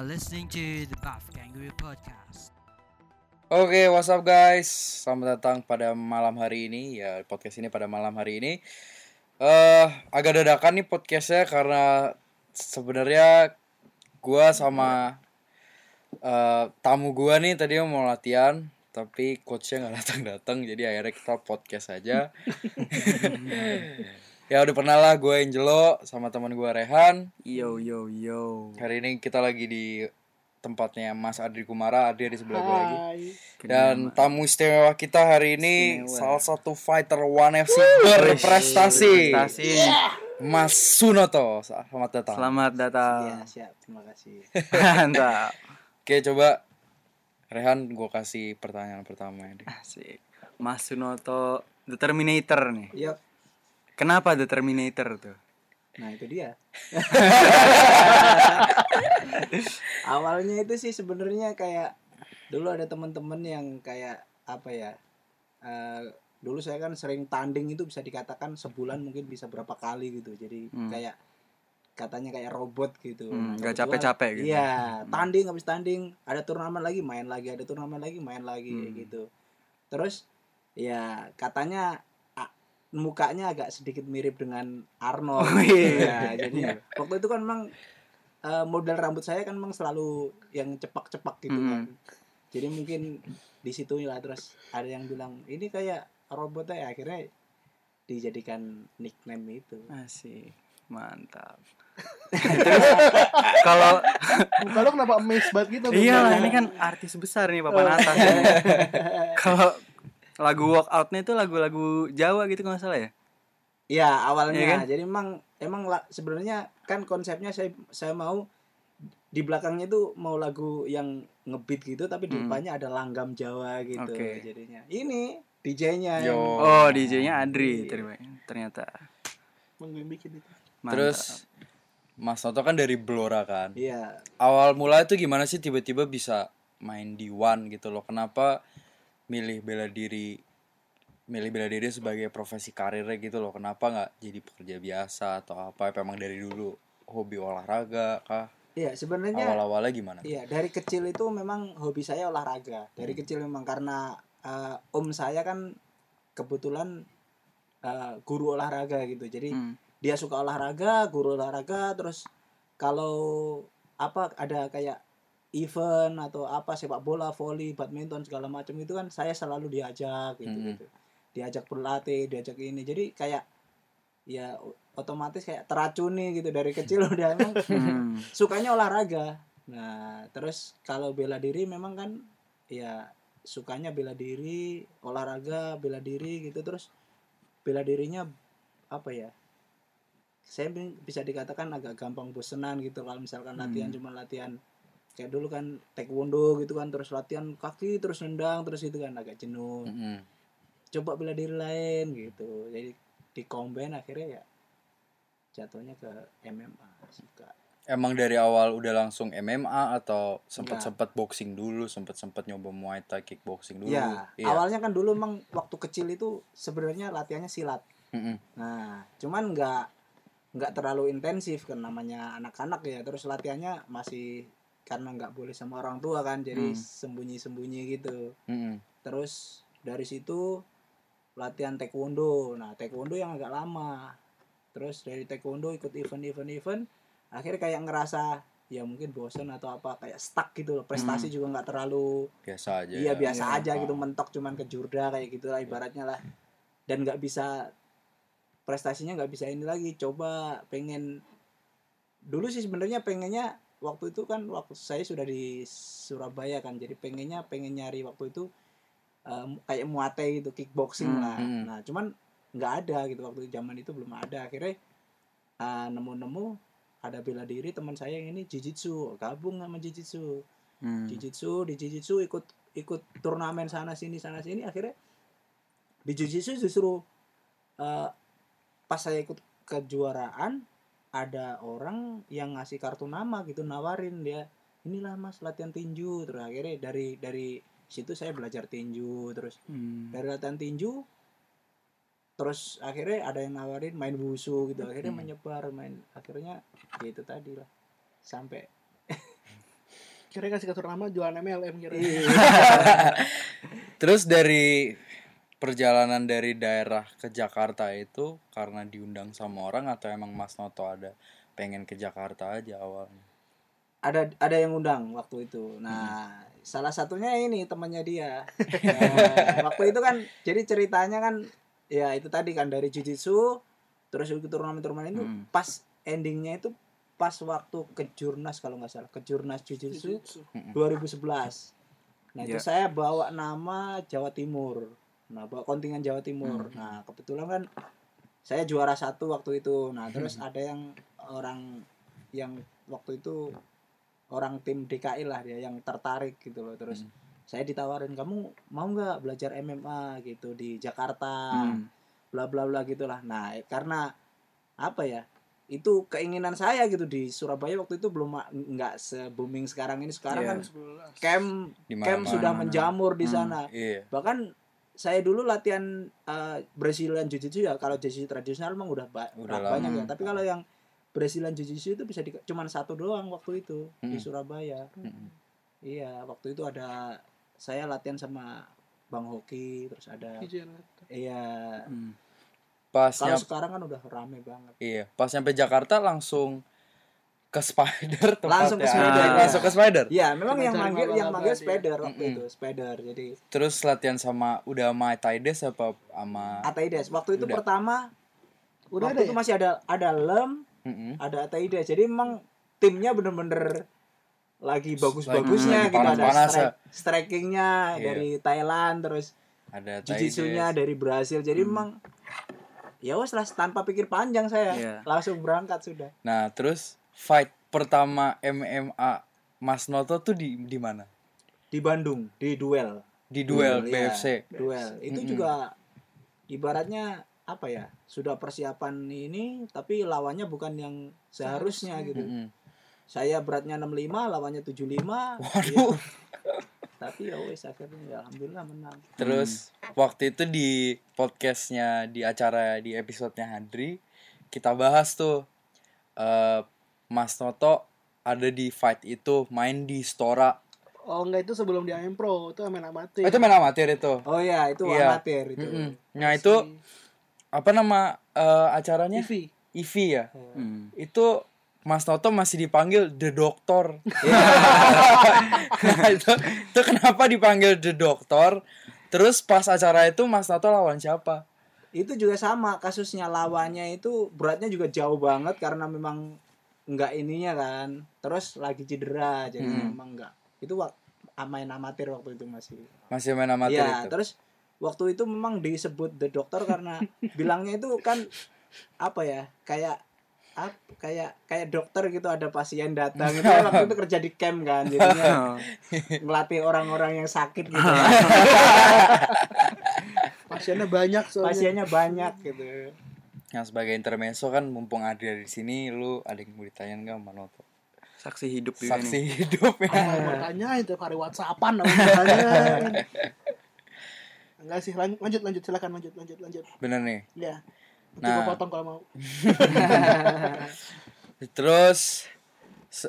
Are listening to the Buff Kangaroo Podcast. Oke, what's up guys? Selamat datang pada malam hari ini ya podcast ini pada malam hari ini. Eh agak dadakan nih podcastnya karena sebenarnya gua sama eh tamu gua nih tadi mau latihan tapi coachnya nggak datang datang jadi akhirnya kita podcast aja. ya udah pernah lah gue Angelo sama teman gue Rehan. Yo yo yo. Hari ini kita lagi di tempatnya Mas Adri Kumara, Adri di sebelah gue lagi. Dan tamu istimewa kita hari ini Istimewa. salah satu fighter One FC berprestasi. Prestasi. Mas Sunoto. Selamat datang. Selamat Ya, datang. siap. Terima kasih. Mantap. Oke, coba Rehan gue kasih pertanyaan pertama ini. Asik. Mas Sunoto The Terminator nih. Yuk. Kenapa The Terminator tuh? Nah, itu dia. Awalnya itu sih sebenarnya kayak dulu ada teman-teman yang kayak apa ya? eh, dulu saya kan sering tanding itu bisa dikatakan sebulan mungkin bisa berapa kali gitu. Jadi Hmm. kayak katanya kayak robot gitu. Hmm, Nah, kebetulan- capek-capek gitu. Iya, tanding habis tanding, ada turnamen lagi main lagi, ada turnamen lagi main lagi Hmm. gitu. Terus ya katanya mukanya agak sedikit mirip dengan Arnold. Oh, iya. Ya, jadi waktu itu kan memang eh, model rambut saya kan memang selalu yang cepak-cepak gitu Hmm. kan. Jadi mungkin di situ lah terus ada yang bilang ini kayak robotnya ya akhirnya dijadikan nickname itu. Asik. Mantap. Terus kalau Muka lu kenapa amazed banget gitu? iya lah ini kan artis besar nih papan atas. Kalau lagu walkoutnya itu lagu-lagu Jawa gitu kalau nggak salah ya? Iya awalnya Iya kan? jadi emang emang sebenarnya kan konsepnya saya saya mau di belakangnya itu mau lagu yang ngebeat gitu tapi di Hmm. depannya ada langgam Jawa gitu Oke. jadinya ini DJ-nya yang Oh, DJ-nya Adri Iya. terima- ternyata. Bikin itu. Mantap. Terus Mas Noto kan dari Blora kan. iya Awal mula itu gimana sih tiba-tiba bisa main di One gitu loh. Kenapa milih bela diri milih bela diri sebagai profesi karirnya gitu loh. Kenapa nggak jadi pekerja biasa atau apa? Emang dari dulu hobi olahraga kah? iya sebenarnya Awal-awalnya gimana? iya dari kecil itu memang hobi saya olahraga dari kecil memang karena eh, om saya kan kebetulan eh, guru olahraga gitu jadi Hmm. dia suka olahraga guru olahraga terus kalau apa ada kayak event atau apa sepak bola volley badminton segala macam itu kan saya selalu diajak gitu, Mhm. gitu. diajak berlatih diajak ini jadi kayak ya otomatis kayak teracuni gitu dari kecil udah emang Hmm. sukanya olahraga nah terus kalau bela diri memang kan ya sukanya bela diri olahraga bela diri gitu terus bela dirinya apa ya saya bi- bisa dikatakan agak gampang bosenan gitu kalau misalkan latihan Hmm. cuma latihan kayak dulu kan taekwondo gitu kan terus latihan kaki terus nendang terus itu kan agak jenuh Mm-mm. coba bela diri lain gitu jadi di combine akhirnya ya jatuhnya ke MMA suka Emang dari awal udah langsung MMA atau sempet-sempet boxing dulu, sempet-sempet nyoba Muay Thai, kickboxing dulu? Ya, Iya. awalnya kan dulu emang waktu kecil itu sebenarnya latihannya silat. Mm-mm. Nah, cuman nggak nggak terlalu intensif kan namanya anak-anak ya. Terus latihannya masih karena nggak boleh sama orang tua kan, jadi Hmm. sembunyi-sembunyi gitu. Mm-mm. Terus dari situ latihan taekwondo. Nah, taekwondo yang agak lama. Terus dari taekwondo ikut event-event event, akhirnya kayak ngerasa ya mungkin bosen atau apa kayak stuck gitu loh. Prestasi juga nggak terlalu Biasa aja. Iya ya. biasa Iya. aja gitu mentok cuman ke jurda kayak gitu lah ibaratnya lah dan nggak bisa prestasinya nggak bisa ini lagi coba pengen dulu sih sebenarnya pengennya waktu itu kan waktu saya sudah di Surabaya kan jadi pengennya pengen nyari waktu itu em, kayak muate gitu kickboxing Hmm, lah hmm. nah cuman nggak ada gitu waktu zaman itu belum ada akhirnya eh, nemu-nemu ada bela diri teman saya yang ini jujitsu gabung sama jujitsu Hmm. Jiu-jitsu di Jiu-Jitsu ikut ikut turnamen sana sini sana sini akhirnya di Jiu-Jitsu justru eh, pas saya ikut kejuaraan ada orang yang ngasih kartu nama gitu nawarin dia inilah mas latihan tinju terus akhirnya dari dari situ saya belajar tinju terus Hmm. dari latihan tinju terus akhirnya ada yang nawarin main wusu gitu akhirnya Hmm. menyebar main akhirnya ya itu tadi lah sampai Kira kasih ke nama jualan MLM kira. Iya. Terus dari perjalanan dari daerah ke Jakarta itu karena diundang sama orang atau emang Mas Noto ada pengen ke Jakarta aja awalnya? ada ada yang undang waktu itu. Nah, salah satunya ini temannya dia. Nah, waktu itu kan jadi ceritanya kan ya itu tadi kan dari jujitsu terus ikut turnamen-turnamen itu Hmm. pas endingnya itu pas waktu ke Jurnas kalau nggak salah ke Jurnas jujitsu Jujutsu. 2011. Nah, itu Ya. saya bawa nama Jawa Timur. Nah, bawa kontingen Jawa Timur. Nah, kebetulan kan saya juara satu waktu itu. Nah, terus ada yang orang yang waktu itu orang tim DKI lah dia yang tertarik gitu loh. Terus saya ditawarin, "Kamu mau nggak belajar MMA gitu di Jakarta?" Hmm. bla bla bla gitulah. Nah, karena apa ya? Itu keinginan saya gitu di Surabaya waktu itu belum nggak se booming sekarang ini. Sekarang Iya. kan 11. camp camp sudah menjamur di Hmm. sana. Iya. Bahkan saya dulu latihan eh, Brazilian Jiu-Jitsu ya kalau jiu tradisional emang udah, ba- Udah banyak lama. ya. Tapi kalau yang Brazilian Jiu-Jitsu itu bisa di, cuman satu doang waktu itu di Mm. Surabaya. Mm-mm. Iya, waktu itu ada saya latihan sama Bang Hoki terus ada iya. Hmm. Pas Kalau sekarang kan udah rame banget. iya, pas nyampe Jakarta langsung ke Spider tempatnya. Langsung ke. Spider. Langsung ke Spider. Iya, memang Cuma yang manggil yang manggil dia. spider waktu Mm-mm. itu, spider. Jadi Terus latihan sama udah sama Taides apa sama Ataides. Waktu itu Udah. pertama Udah waktu ada itu ya? masih ada ada lem, Mm-mm. ada Ataides. Jadi memang timnya bener-bener lagi bagus-bagusnya gitu ada strike, strikingnya Iya. dari Thailand terus ada jiu-jitsunya Taides. dari Brasil. Jadi memang ya wes lah tanpa pikir panjang saya Iya. langsung berangkat sudah Nah, terus fight pertama MMA Mas Noto tuh di di mana? di Bandung di duel Di duel BFC. duel itu Mm-mm. juga ibaratnya apa ya sudah persiapan ini tapi lawannya bukan yang seharusnya gitu Mm-mm. saya beratnya 65 lawannya 75 Waduh. ya. tapi ya wes akhirnya ya alhamdulillah menang Terus waktu itu di podcastnya di acara di episodenya Hadri kita bahas tuh eh Mas Noto ada di fight itu main di Stora. Oh enggak itu sebelum di AM Pro, itu main amatir. Oh, itu main amatir itu. oh ya itu Iya. amatir itu Mm-mm. Nah itu apa nama eh, acaranya? TV. Ivi ya. Hmm. Itu Mas Noto masih dipanggil The Doctor. Nah, itu, itu kenapa dipanggil The Doctor? Terus pas acara itu Mas Noto lawan siapa? itu juga sama kasusnya lawannya itu beratnya juga jauh banget karena memang nggak ininya kan terus lagi cedera jadi Hmm. memang nggak itu main amatir waktu itu masih Masih main amatir Iya, itu. terus waktu itu memang disebut the doctor karena bilangnya itu kan apa ya kayak ap, kayak kayak dokter gitu ada pasien datang itu kan waktu itu kerja di camp kan jadinya ngelatih orang-orang yang sakit gitu Pasiennya banyak soalnya. pasiennya banyak gitu Yang sebagai intermezzo kan mumpung ada di sini lu ada yang mau ditanyain nggak sama Noto? Saksi hidup juga Saksi nih. hidup ya. Ah, mau tanyain tiap hari WhatsAppan. Enggak sih, lanjut lanjut lanjut silakan lanjut lanjut lanjut. Bener nih. Ya. Nanti Nah. gua potong kalau mau. Terus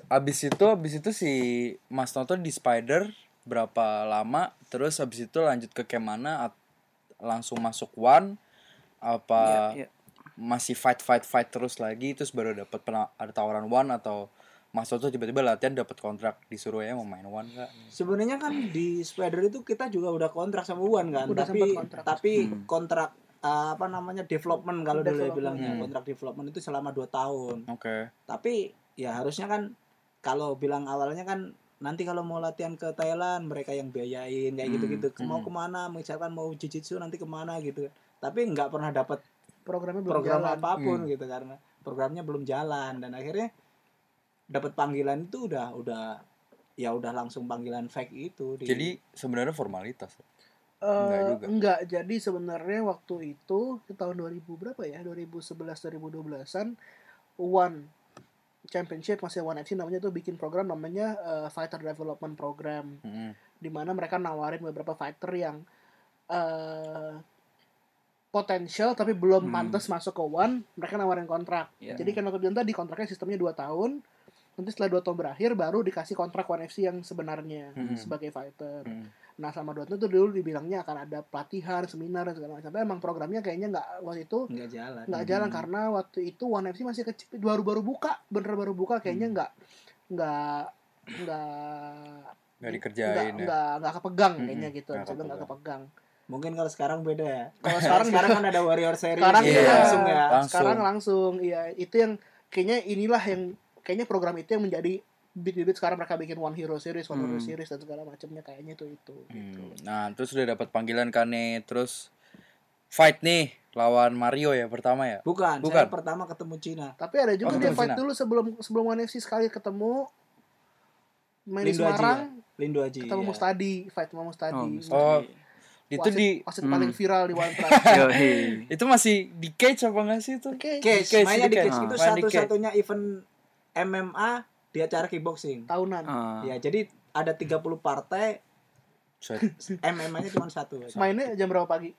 abis itu abis itu si Mas Noto di Spider berapa lama? Terus abis itu lanjut ke camp mana? At- langsung masuk One? Apa Iya, iya. Masih fight fight fight terus lagi? Terus baru dapat ada tawaran One atau Mas Noto tiba-tiba latihan dapat kontrak disuruh ya mau main One kak? sebenarnya kan di spider itu kita juga udah kontrak sama Uwan kan Udah tapi kontrak. tapi Hmm. kontrak uh, apa namanya development kalau dulu ya bilangnya Hmm. kontrak development itu selama 2 tahun Oke. tapi ya harusnya kan kalau bilang awalnya kan nanti kalau mau latihan ke Thailand mereka yang biayain kayak Hmm, gitu-gitu mau hmm. ke mana misalkan mau jiu-jitsu nanti ke mana gitu tapi nggak pernah dapat Programnya belum program jalan. apa pun Hmm. gitu karena programnya belum jalan dan akhirnya dapat panggilan itu udah udah ya udah langsung panggilan fake itu di, Jadi sebenarnya formalitas. Eh, Enggak juga. enggak, jadi sebenarnya waktu itu di tahun 2000 berapa ya? 2011 2012-an One Championship masih One FC namanya tuh bikin program namanya eh, Fighter Development Program Mm-mm. di mana mereka nawarin beberapa fighter yang eh potensial tapi belum Hmm. pantas masuk ke One, mereka nawarin kontrak. Iya. Jadi kan waktu itu tadi kontraknya sistemnya 2 tahun. nanti setelah dua tahun berakhir baru dikasih kontrak One FC yang sebenarnya Hmm. sebagai fighter Hmm. nah sama Dota tuh dulu dibilangnya akan ada pelatihan seminar dan segala macam tapi emang programnya kayaknya nggak waktu itu nggak jalan nggak jalan karena waktu itu One FC masih kecil baru-baru buka bener baru buka kayaknya nggak nggak nggak Nggak dikerjain nggak, ya. nggak kepegang Mm-mm, kayaknya gitu nggak bilang nggak kepegang mungkin kalau sekarang beda ya Kalau sekarang sekarang kan ada warrior series sekarang jadi iya. langsung ya Langsung. sekarang langsung iya itu yang kayaknya inilah yang kayaknya program itu yang menjadi bit-bit sekarang mereka bikin One Hero Series, One Hero Hmm. Series dan segala macamnya kayaknya itu itu gitu. Hmm. Nah, terus udah dapat panggilan kan nih, terus fight nih lawan Mario ya pertama ya. bukan, Bukan. saya pertama ketemu Cina Tapi ada juga Oh, dia fight Cina. dulu sebelum sebelum One FC sekali ketemu main di Lindo Haji Semarang Lindo Aji ketemu ya. Mustadi, fight sama Mustadi. Oh, Mustadi. Oh, itu Wasit- di wasit Hmm. paling viral di One itu masih di cage apa enggak sih itu? Oke, Cage, Cage, mainnya di di cage. cage itu di cage. satu-satunya event MMA di acara kickboxing. tahunan. Ah. Ya, jadi ada 30 partai. MMA-nya cuma satu. Mainnya jam berapa pagi?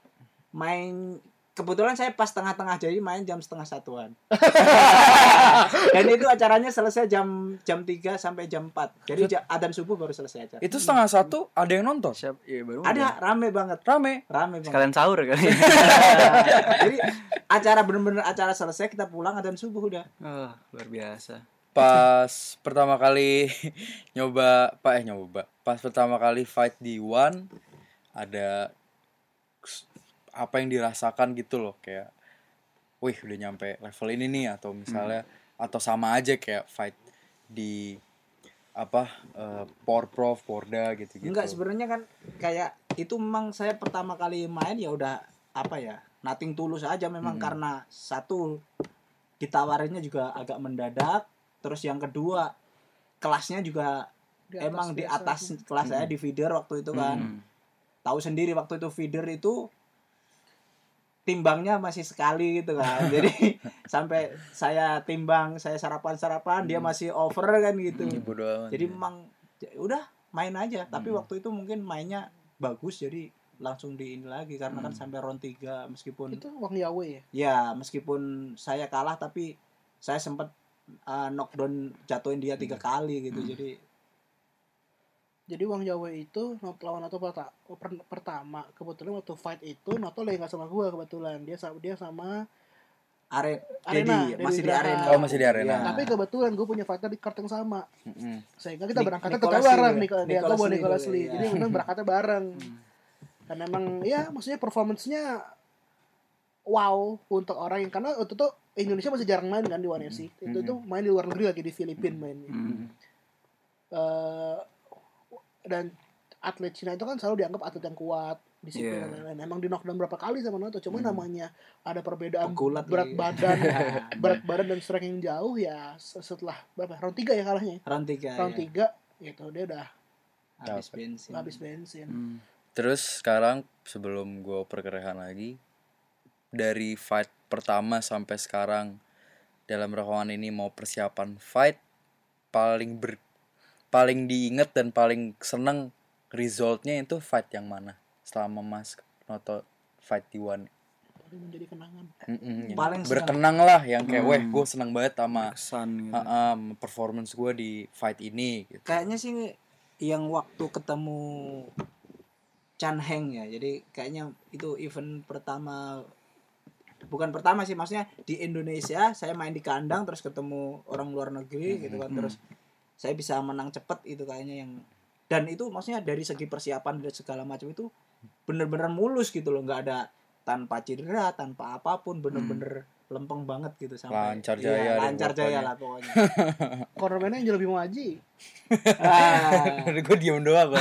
Main kebetulan saya pas tengah-tengah jadi main jam setengah satuan. Dan itu acaranya selesai jam jam 3 sampai jam 4. Jadi ja- adzan subuh baru selesai acara. Itu setengah satu ada yang nonton. Siap, iya baru Ada rame banget, Rame. rame banget. sekalian sahur kali. Jadi acara bener-bener acara selesai kita pulang adzan subuh udah. oh, luar biasa. Pas pertama kali nyoba, Pak eh nyoba. Pas pertama kali fight di One ada apa yang dirasakan gitu loh kayak wih udah nyampe level ini nih atau misalnya atau sama aja kayak fight di apa eh, Power Prof, Porda gitu-gitu. Enggak sebenarnya kan kayak itu memang saya pertama kali main ya udah apa ya nating tulus aja memang Mm-mm. karena satu ditawarinnya juga agak mendadak terus yang kedua kelasnya juga Di atas emang di atas kelas saya di feeder waktu itu kan Hmm. tahu sendiri waktu itu feeder itu timbangnya masih sekali gitu kan jadi sampai saya timbang saya sarapan sarapan dia masih over kan gitu Hmm, bodo amat. jadi memang ya udah main aja tapi Hmm. waktu itu mungkin mainnya bagus jadi langsung di ini lagi karena kan Hmm. sampai round 3 meskipun Itu Wang Yawe ya. ya meskipun saya kalah tapi saya sempat uh, knockdown jatuhin dia tiga kali gitu Hmm. jadi Jadi Wang Yawe itu lawan perta- per- pertama kebetulan waktu fight itu Nato lagi nggak sama gua kebetulan dia sama dia sama are Arena, Dedi, masih di arena Oh, masih di arena. Ya. tapi kebetulan gue punya fighter di kart yang sama Mm-mm. sehingga kita berangkatnya tetap bareng nih kalau dia gue Lee Nicholas dulu, Lee jadi memang berangkatnya bareng Hmm. dan emang ya maksudnya performancenya wow untuk orang yang karena waktu itu Indonesia masih jarang main kan di One FC itu Hmm. itu main di luar negeri lagi di Filipina mainnya Hmm. Eh, dan atlet Cina itu kan selalu dianggap atlet yang kuat disiplin Iya. dan lain-lain. Emang di knockdown berapa kali sama Nato, cuma Hmm. namanya ada perbedaan Pegulat berat lagi. badan, berat badan dan strength yang jauh ya se- setelah berapa round 3 ya kalahnya. round 3 Round ya. 3 gitu dia udah habis bensin habis bensin. Hmm. Terus sekarang sebelum gue perkerahan lagi dari fight pertama sampai sekarang dalam rekaman ini mau persiapan fight paling ber paling diinget dan paling seneng resultnya itu fight yang mana selama mas Noto fight di one menjadi kenangan. Mm-mm, yang Paling berkenang lah yang kayak Hmm. weh gue seneng banget sama Kesan gitu. uh, um, performance gue di fight ini gitu. kayaknya sih yang waktu ketemu Chan Heng ya jadi kayaknya itu event pertama bukan pertama sih maksudnya di Indonesia saya main di kandang terus ketemu orang luar negeri gitu kan Hmm. Saya bisa menang cepet itu kayaknya yang dan itu maksudnya dari segi persiapan dan segala macam itu bener-bener mulus gitu loh nggak ada tanpa cedera tanpa apa pun bener-bener lempeng banget gitu sampai Lancar Iya, jaya deh lancar jaya pokoknya. lah pokoknya Cornerman yang lebih Maji. Ah. gue diem doang gue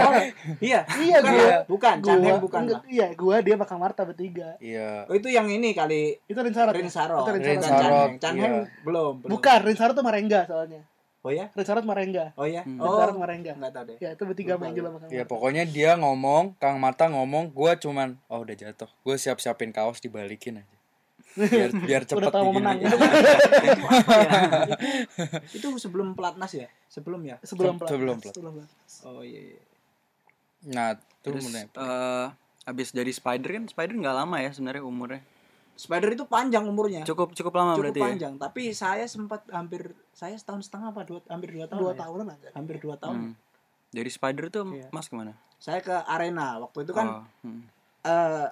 Oh, iya Iya bukan, gua. bukan Heng bukan enggak, iya, gua dia bakal Marta bertiga. iya oh, itu yang ini kali Itu Rin Sarot. Rin ya? Sarot Itu Rin Rin bukan Sarot. Chan Sarot, Heng Chan iya. Belum belum Bukan, Rin Sarot tuh Marenga soalnya. Oh ya Rin Sarot Marenga. oh ya Hmm. Oh Sarot Marenga. nggak tahu deh Ya, itu bertiga main gua. juga bakal Ya pokoknya dia ngomong, Kang Mata ngomong, gua cuman oh udah jatuh. Gue siap-siapin kaos dibalikin aja. Biar biar cepet Udah tahu menang. diginiin. itu sebelum pelatnas ya sebelum ya Sebelum Se- sebelum pelatnas, sebelum pelatnas. oh iya, iya. Nah, tuh Terus bener. eh, abis dari Spider kan Spider nggak lama ya sebenarnya umurnya. Spider itu panjang umurnya. Cukup cukup lama Cukup berarti ya. panjang, tapi saya sempat hampir saya setahun setengah apa dua hampir dua tahun. dua ya? tahunan aja Hampir dua tahun. Hmm. Dari Spider tuh Iya. Mas ke mana? Saya ke arena waktu itu kan Oh, hmm. eh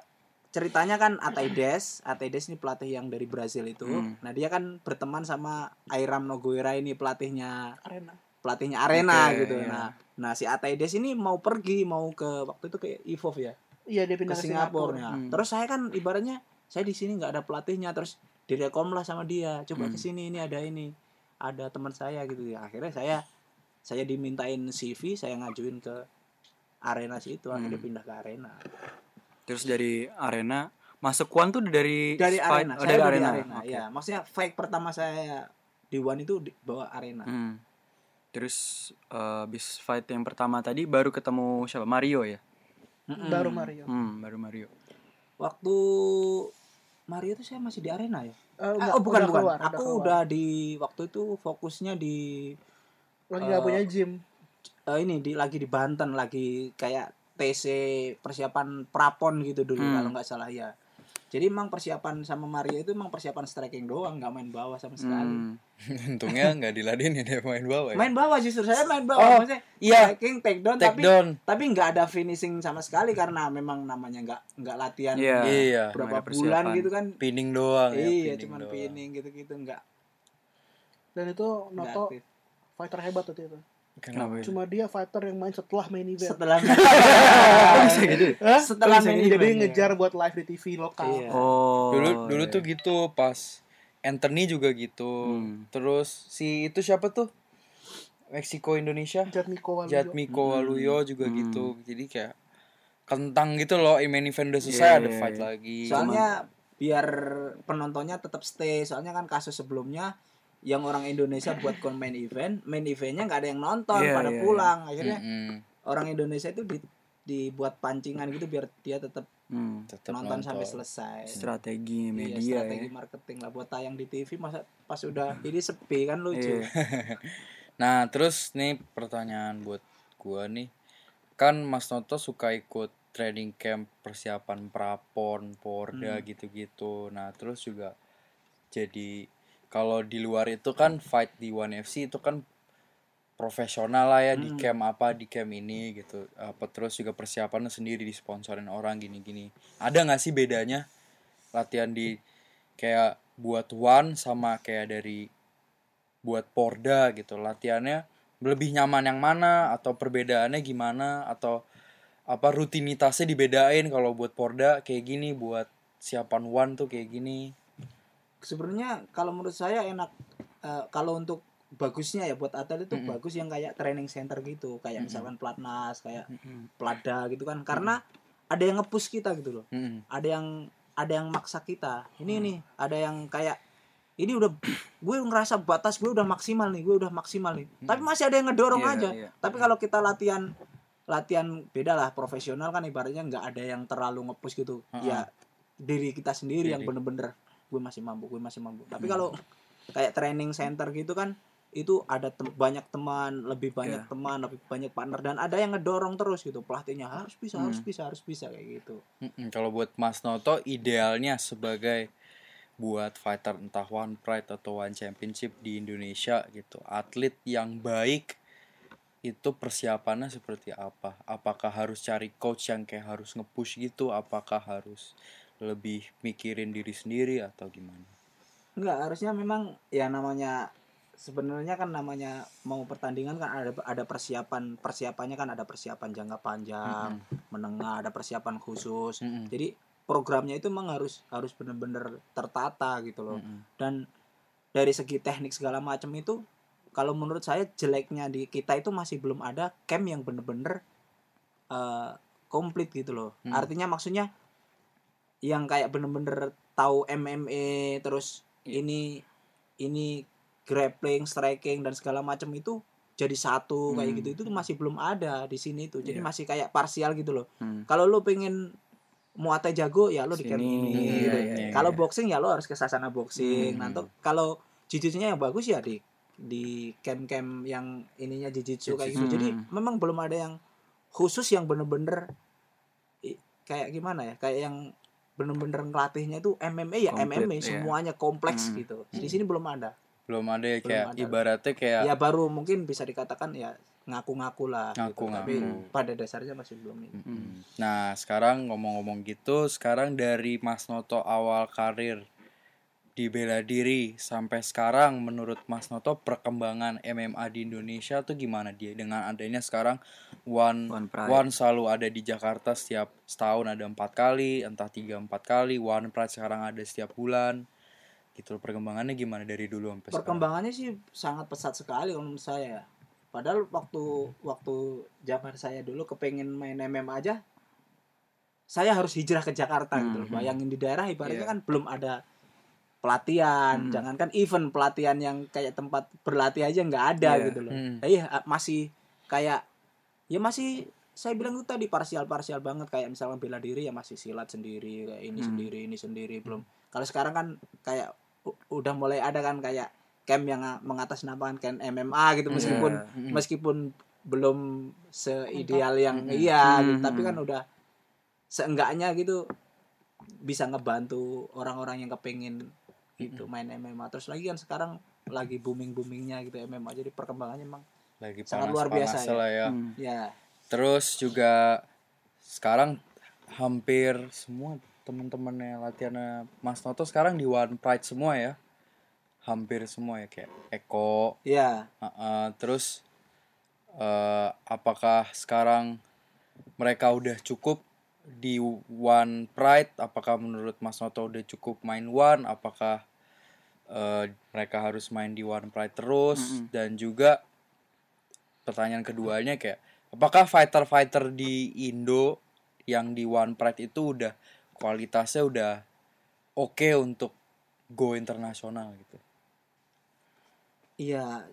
ceritanya kan Ataides, Ataides ini pelatih yang dari Brazil itu. Hmm. Nah, dia kan berteman sama Airam Nogueira ini pelatihnya arena pelatihnya Arena Oke, gitu. iya. Nah, nah si Ataides ini mau pergi mau ke waktu itu ke Evolve ya, iya dia pindah ke Singapura. Singapura Nah, Hmm. Terus saya kan ibaratnya saya di sini nggak ada pelatihnya terus direkom lah sama dia. Coba Hmm. ke sini ini ada ini. Ada teman saya gitu ya. Akhirnya saya saya dimintain CV, saya ngajuin ke Arena situ, akhirnya Hmm. pindah ke Arena. Terus dari arena masuk One tuh dari Dari Spy- Arena, oh, saya dari arena. Arena. Oke. Ya, maksudnya fight pertama saya di One itu di bawa Arena. Hmm. Terus eh, habis fight yang pertama tadi baru ketemu siapa? Mario ya? Mm-mm. baru Mario Hmm, baru Mario. Waktu Mario itu saya masih di Arena ya. Eh, Ah, enggak, oh bukan udah bukan. keluar, Aku keluar. udah di waktu itu fokusnya di lagi nggak eh, punya gym eh, ini di lagi di Banten lagi kayak TC persiapan prapon gitu dulu Hmm. kalau nggak salah ya. Jadi emang persiapan sama Mario itu emang persiapan striking doang, nggak main bawah sama sekali. Hmm. Untungnya nggak diladenin dia main bawah ya. Main bawah justru saya main bawah, Oh, maksudnya iya. striking take down Take tapi down. tapi nggak ada finishing sama sekali karena memang namanya nggak nggak latihan Iya. Iya. berapa bulan persiapan. gitu kan. Pinning doang ya. iya, pinning cuman doang. pinning gitu-gitu nggak dan itu Noto fighter hebat waktu itu Kenapa ya? cuma dia fighter yang main setelah main event Setelah bisa gitu. Hah? setelah Bisa main gitu, jadi event, ngejar buat live di TV lokal Iya. Oh. Dulu dulu iya. tuh gitu pas Anthony juga gitu. Hmm. Terus si itu siapa tuh? Meksiko Indonesia. Jatmiko Waluyo Jatmiko Hmm. Waluyo juga Hmm. gitu. Jadi kayak kentang gitu loh. Main event udah selesai Iya, ada iya, fight iya. lagi. Soalnya biar penontonnya tetap stay. Soalnya kan kasus sebelumnya yang orang Indonesia buat kon main event, main eventnya nggak ada yang nonton, Iya, pada iya, pulang. Akhirnya Mm-mm. orang Indonesia itu di- dibuat pancingan gitu biar dia tetap Hmm. Tetap nonton, sampai selesai. Strategi Iya, media strategi ya. marketing lah buat tayang di TV masa pas udah ini sepi kan lucu. Iya. Nah, terus nih pertanyaan buat gua nih. Kan Mas Noto suka ikut training camp persiapan prapon, porda Hmm. gitu-gitu. Nah, terus juga jadi kalau di luar itu kan fight di One FC itu kan profesional lah ya di Hmm. camp apa di camp ini gitu. Apa terus juga persiapannya sendiri disponsorin orang gini-gini. Ada nggak sih bedanya latihan di kayak buat One sama kayak dari buat Porda gitu latihannya lebih nyaman yang mana atau perbedaannya gimana atau apa rutinitasnya dibedain kalau buat Porda kayak gini buat siapan One tuh kayak gini Sebenarnya kalau menurut saya enak eh, kalau untuk bagusnya ya buat atlet itu Mm-mm. bagus yang kayak training center gitu, kayak Mm-mm. misalkan pelatnas, kayak Hmm. pelada gitu kan karena ada yang ngepush kita gitu loh Mm-mm. ada yang ada yang maksa kita ini Hmm. nih ada yang kayak ini udah gue ngerasa batas gue udah maksimal nih gue udah maksimal nih Hmm. tapi masih ada yang ngedorong Iya, aja iya. tapi kalau kita latihan latihan beda lah profesional kan ibaratnya nggak ada yang terlalu ngepush gitu Heeh. ya diri kita sendiri yang Diri. bener-bener gue masih mampu gue masih mampu tapi Hmm. kalau kayak training center gitu kan itu ada tem- banyak teman lebih banyak Iya. teman lebih banyak partner dan ada yang ngedorong terus gitu pelatihnya harus bisa harus Hmm. bisa harus bisa kayak gitu Mm-mm. kalau buat Mas Noto idealnya sebagai buat fighter entah One Pride atau One Championship di Indonesia gitu atlet yang baik itu persiapannya seperti apa apakah harus cari coach yang kayak harus nge-push gitu apakah harus lebih mikirin diri sendiri atau gimana Enggak, harusnya memang ya namanya sebenarnya kan namanya mau pertandingan kan ada ada persiapan persiapannya kan ada persiapan jangka panjang, menengah, ada persiapan khusus. Mm-mm. Jadi programnya itu memang harus harus benar-benar tertata gitu loh. Mm-mm. Dan dari segi teknik segala macam itu kalau menurut saya jeleknya di kita itu masih belum ada camp yang bener-bener eh, komplit gitu loh. Hmm. Artinya maksudnya yang kayak bener-bener tahu MMA terus Iya. ini ini grappling, striking dan segala macam itu jadi satu kayak Hmm. gitu itu masih belum ada di sini tuh. Jadi Iya. masih kayak parsial gitu loh. Hmm. Kalau lu pengen Muay Thai jago ya lu di camp ini. iya, gitu. iya, Kalau boxing ya lu harus ke sasana boxing. Hmm. Nanti kalau jiu-jitsunya yang bagus ya di di camp-camp yang ininya jiu-jitsu kayak gitu. Jiu-jitsu. Jadi Hmm. memang belum ada yang khusus yang bener-bener kayak gimana ya? Kayak yang bener-bener ngelatihnya itu MMA ya Komplit, MMA iya. semuanya kompleks Hmm. gitu di sini belum ada belum ada ya Belum kayak ada. ibaratnya kayak ya baru mungkin bisa dikatakan ya ngaku-ngaku lah gitu. tapi Ngaku-ngaku. pada dasarnya masih belum ini Mm. Nah, sekarang ngomong-ngomong gitu, sekarang dari Mas Noto awal karir di bela diri sampai sekarang menurut Mas Noto perkembangan MMA di Indonesia tuh gimana dia dengan adanya sekarang One One Pride. One selalu ada di Jakarta setiap setahun ada empat kali, entah tiga empat kali. One Pride sekarang ada setiap bulan. Gitu perkembangannya gimana dari dulu sampai sekarang? perkembangannya sih sangat pesat sekali kalau menurut saya padahal waktu waktu zaman saya dulu kepengen main MMA aja saya harus hijrah ke Jakarta gitu loh. Mhm. bayangin di daerah ibaratnya Iya. kan belum ada pelatihan Mhm. jangankan event pelatihan yang kayak tempat berlatih aja nggak ada Iya. gitu loh Hmm. Iya masih kayak ya masih saya bilang itu tadi parsial parsial banget. Kayak misalnya bela diri ya masih silat sendiri kayak ini Hmm. sendiri ini sendiri belum. Kalau sekarang kan kayak udah mulai ada kan kayak camp yang mengatasnamakan camp MMA gitu. Iya. meskipun Mm. meskipun belum seideal yang iya gitu, Hmm. tapi kan udah seenggaknya gitu bisa ngebantu orang-orang yang kepengen gitu main MMA terus lagi kan sekarang lagi booming boomingnya gitu MMA jadi perkembangannya emang lagi sangat luar biasa panas-panas lah ya. Hmm. ya Terus juga sekarang hampir semua teman-temannya latihannya Mas Noto sekarang di One Pride semua ya. Hampir semua ya kayak Eko. ya uh-uh, terus eh, apakah sekarang mereka udah cukup di One Pride? Apakah menurut Mas Noto udah cukup main One? Apakah eh, mereka harus main di One Pride terus? Mm-mm. Dan juga pertanyaan keduanya kayak apakah fighter-fighter di Indo yang di One Pride itu udah kualitasnya udah oke untuk go internasional gitu. iya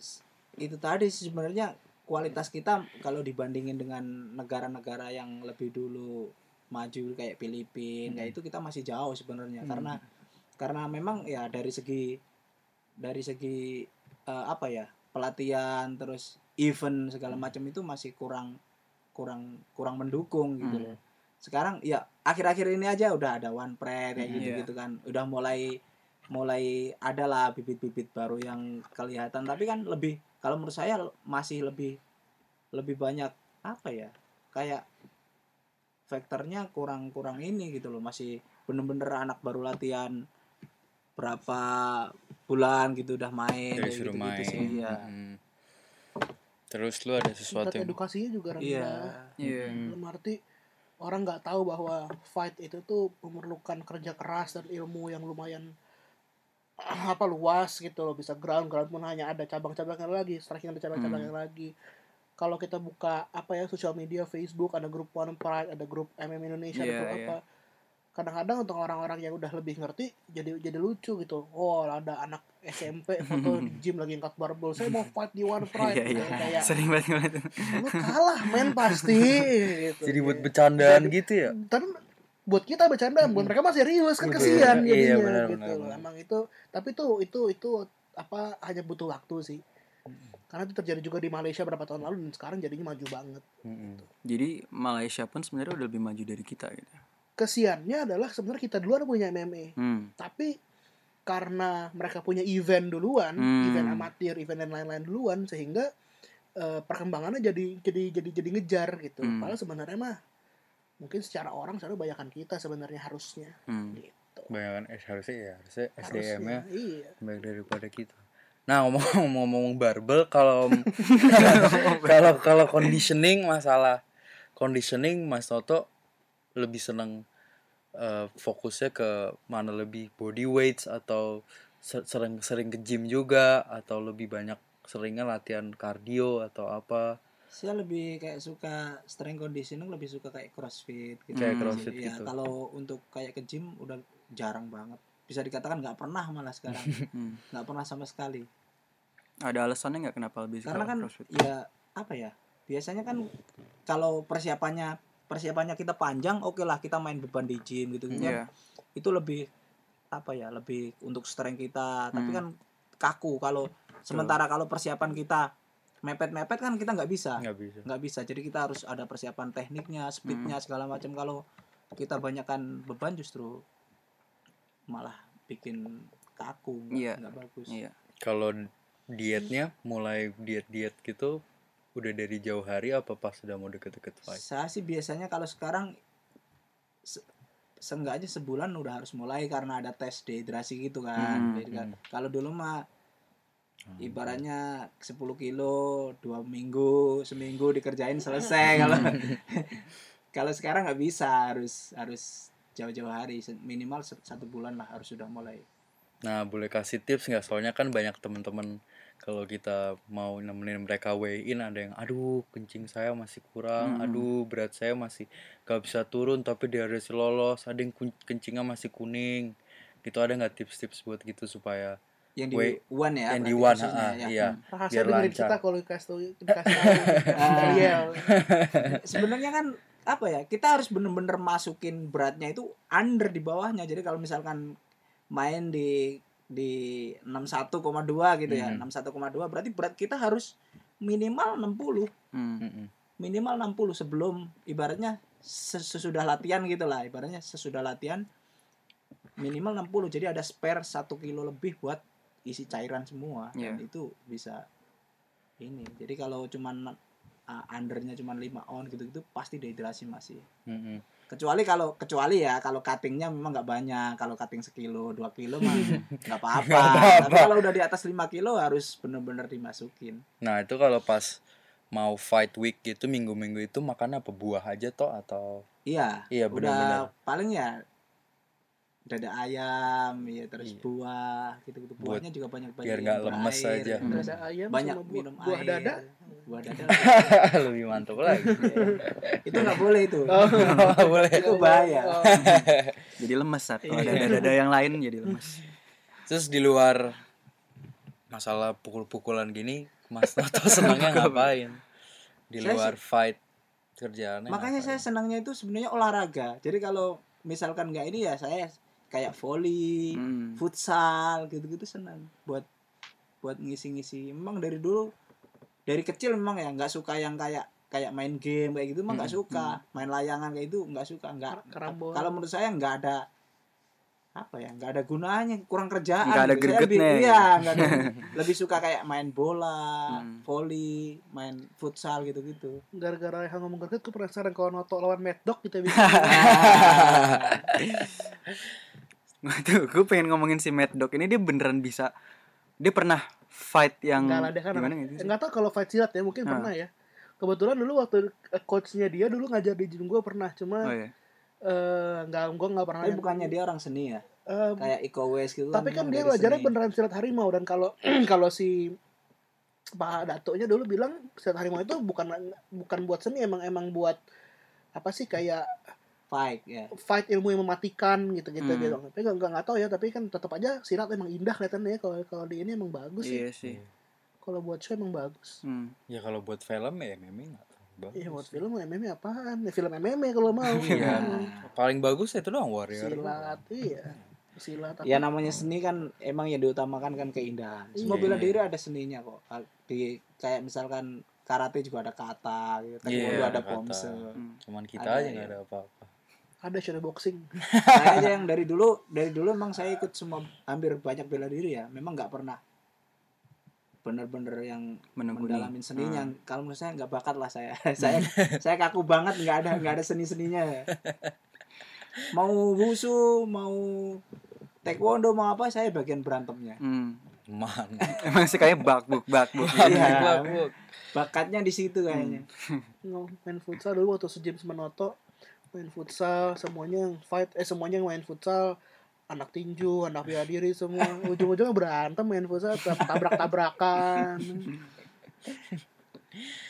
itu tadi sih sebenarnya kualitas kita kalau dibandingin dengan negara-negara yang lebih dulu maju kayak Filipina kayak itu kita masih jauh sebenarnya. Karena karena memang ya dari segi dari segi eh, apa ya pelatihan terus event segala macam itu masih kurang kurang kurang mendukung gitu Hmm. loh sekarang ya akhir-akhir ini aja udah ada one pride kayak Hmm, gitu gitu kan udah mulai mulai ada lah bibit-bibit baru yang kelihatan tapi kan lebih kalau menurut saya masih lebih lebih banyak apa ya kayak faktornya kurang kurang ini gitu loh masih bener-bener anak baru latihan berapa bulan gitu udah main Dari suruh gitu-gitu main. sih, iya. Mm. Terus lu ada sesuatu tingkat yang edukasinya juga rendah Iya. Iya. dalam arti orang nggak tahu bahwa fight itu tuh memerlukan kerja keras dan ilmu yang lumayan apa luas gitu loh bisa ground ground pun hanya ada cabang-cabangnya lagi striking ada cabang-cabangnya lagi kalau kita buka apa ya sosial media Facebook ada grup One Pride ada grup MM Indonesia ada Iya, grup iya. apa kadang-kadang untuk orang-orang yang udah lebih ngerti jadi jadi lucu gitu oh ada anak SMP foto di gym lagi angkat barbel saya mau fight di One Pride Iya, iya. kayak Sering banget ngeliat. lu kalah men pasti gitu. jadi buat bercandaan Jadi- gitu ya? tapi buat kita bercanda buat mereka masih serius kan kesian iya, jadinya benar, gitu benar, loh. benar. emang itu tapi itu itu itu apa hanya butuh waktu sih karena itu terjadi juga di Malaysia beberapa tahun lalu dan sekarang jadinya maju banget Mm-mm. Jadi Malaysia pun sebenarnya udah lebih maju dari kita gitu. Kesiannya adalah sebenarnya kita duluan punya MMA Hmm. tapi karena mereka punya event duluan Hmm. event amatir event dan lain-lain duluan sehingga eh, perkembangannya jadi jadi jadi jadi ngejar gitu Hmm. padahal sebenarnya mah mungkin secara orang sebenarnya banyakan kita sebenarnya harusnya Hmm. gitu Bayangan eh, harusnya ya, harusnya Harusnya, SDM-nya iya baik daripada kita. Nah ngomong-ngomong barbel kalau kalau kalau conditioning masalah conditioning Mas Toto lebih seneng eh, fokusnya ke mana lebih body weights atau se- sering sering ke gym juga atau lebih banyak seringnya latihan kardio atau apa saya lebih kayak suka strength conditioning lebih suka kayak crossfit gitu Kayak crossfit Iya, gitu. kalau untuk kayak ke gym udah jarang banget bisa dikatakan nggak pernah malah sekarang Hmm. nggak pernah sama sekali Ada alasannya nggak kenapa lebih suka karena kan CrossFit? ya apa ya biasanya kan kalau persiapannya persiapannya kita panjang oke lah kita main beban di gym gitu kan. Iya. itu lebih apa ya lebih untuk strength kita. Tapi Hmm. kan kaku kalau sementara kalau persiapan kita mepet-mepet kan kita nggak bisa. Nggak bisa. Nggak bisa. Jadi kita harus ada persiapan tekniknya speednya segala macam. Kalau kita banyakkan beban justru malah bikin kaku nggak Iya. nggak bagus. Iya. Kalau dietnya mulai diet-diet gitu udah dari jauh hari apa pas sudah mau deket-deket fight? saya sih biasanya kalau sekarang se- seenggaknya sebulan udah harus mulai karena ada tes dehidrasi gitu kan. Hmm, Jadi kan, kalau dulu mah ibaratnya 10 kilo dua minggu seminggu dikerjain selesai kalau kalau sekarang nggak bisa harus harus jauh-jauh hari minimal satu bulan lah harus sudah mulai. Nah, boleh kasih tips nggak? Soalnya kan banyak teman-teman kalau kita mau nemenin mereka weigh in ada yang aduh kencing saya masih kurang, Hmm. aduh berat saya masih gak bisa turun tapi dia harus lolos, ada yang kencingnya masih kuning. Gitu ada nggak tips-tips buat gitu supaya yang di Wait, one ya yang di one, ah, ya. iya. Hmm. rahasia Biar lancar. kita kalau dikasih tahu dikasih tahu Ariel sebenarnya kan apa ya kita harus bener-bener masukin beratnya itu under di bawahnya jadi kalau misalkan main di di 61,2 gitu ya Mhm. 61,2 berarti berat kita harus minimal 60 Hmm. Mm-mm. minimal 60 sebelum ibaratnya ses- sesudah latihan gitu lah ibaratnya sesudah latihan minimal 60 jadi ada spare satu kilo lebih buat isi cairan semua dan Iya. itu bisa ini jadi kalau cuman uh, undernya cuman 5 on gitu-gitu pasti dehidrasi masih Mm-mm. Kecuali kalau kecuali ya kalau cuttingnya memang nggak banyak. Kalau cutting sekilo dua kilo mah nggak apa-apa. Tapi kalau udah di atas 5 kilo harus bener-bener dimasukin. Nah, itu kalau pas mau fight week gitu minggu-minggu itu makan apa? Buah aja toh atau? Iya, Iya, benar-benar. paling ya dada ayam, ya terus Iya. buah gitu-gitu. Buat- Buahnya juga banyak-banyak. biar yang nggak lemes berair, aja. ya. dada ayam Banyak sama buah, minum buah air. dada Buah dada. lebih mantap lagi. itu nggak boleh itu. Nggak boleh. itu bahaya. Oh, Jadi lemes saat kalau ada dada yang lain jadi lemes. Terus di luar masalah pukul-pukulan gini, Mas Noto senangnya ngapain? Di Saya luar fight kerjaannya. Makanya ngapain? saya senangnya itu sebenarnya olahraga. Jadi kalau misalkan nggak ini ya saya kayak volley, Hmm. futsal gitu-gitu senang buat buat ngisi-ngisi. Memang dari dulu dari kecil memang ya nggak suka yang kayak kayak main game kayak gitu emang nggak Hmm, suka. Main layangan kayak itu nggak suka. Nggak kalau menurut saya nggak ada apa ya nggak ada gunanya kurang kerjaan Nggak ada gitu. Saya lebih- gregetnya iya nggak ada lebih suka kayak main bola Hmm. volley main futsal gitu gitu gara-gara yang ngomong greget gue penasaran kalau Noto lawan Mad Dog kita bisa Tuh, gue pengen ngomongin si Mad Dog ini dia beneran bisa dia pernah fight yang Enggak lah dia kan gimana gitu sih? Enggak tahu kalau fight silat ya mungkin Ah. pernah ya. Kebetulan dulu waktu eh, coachnya dia dulu ngajar di gym gue pernah cuma Oh iya. eh enggak gue enggak pernah. tapi bukannya dia orang seni ya Eh, kayak Iko Uwais gitu tapi kan dia belajarnya seni. beneran silat harimau dan kalau kalau si Pak Datonya dulu bilang silat harimau itu bukan bukan buat seni emang emang buat apa sih kayak fight ya fight ilmu yang mematikan gitu gitu Hmm. gitu. Tapi enggak enggak nggak tahu ya tapi kan tetap aja silat emang indah kelihatannya ya kalau kalau di ini emang bagus sih. Iya sih. Kalau buat show emang bagus. Hmm. Ya kalau buat film ya MMA nggak terlalu bagus. Iya buat film MMA apaan? Ya, film MMA kalau mau. Iya. Hmm. Paling bagus ya itu doang Warrior. Silat iya. Silat apa? ya namanya seni kan emang yang diutamakan kan keindahan semua Iya. bela diri ada seninya kok di kayak misalkan karate juga ada kata gitu taekwondo Iya, ada ada kata. pomse Hmm. Cuman kita Ada, aja nggak ada apa-apa. Ada shadow boxing. saya aja yang dari dulu dari dulu emang saya ikut semua hampir banyak bela diri ya memang nggak pernah bener-bener yang Menekuni. mendalamin seninya Hmm. kalau menurut saya nggak bakat lah saya saya saya kaku banget nggak ada nggak ada seni seninya mau wushu mau taekwondo mau apa saya bagian berantemnya Hmm. Man. Emang sih kayak bakbuk bakbuk. Iya. bakatnya di situ kayaknya No, main futsal dulu waktu sejam sama Noto main futsal semuanya yang fight eh semuanya yang main futsal anak tinju anak bela diri semua ujung-ujungnya berantem main futsal tabrak tabrakan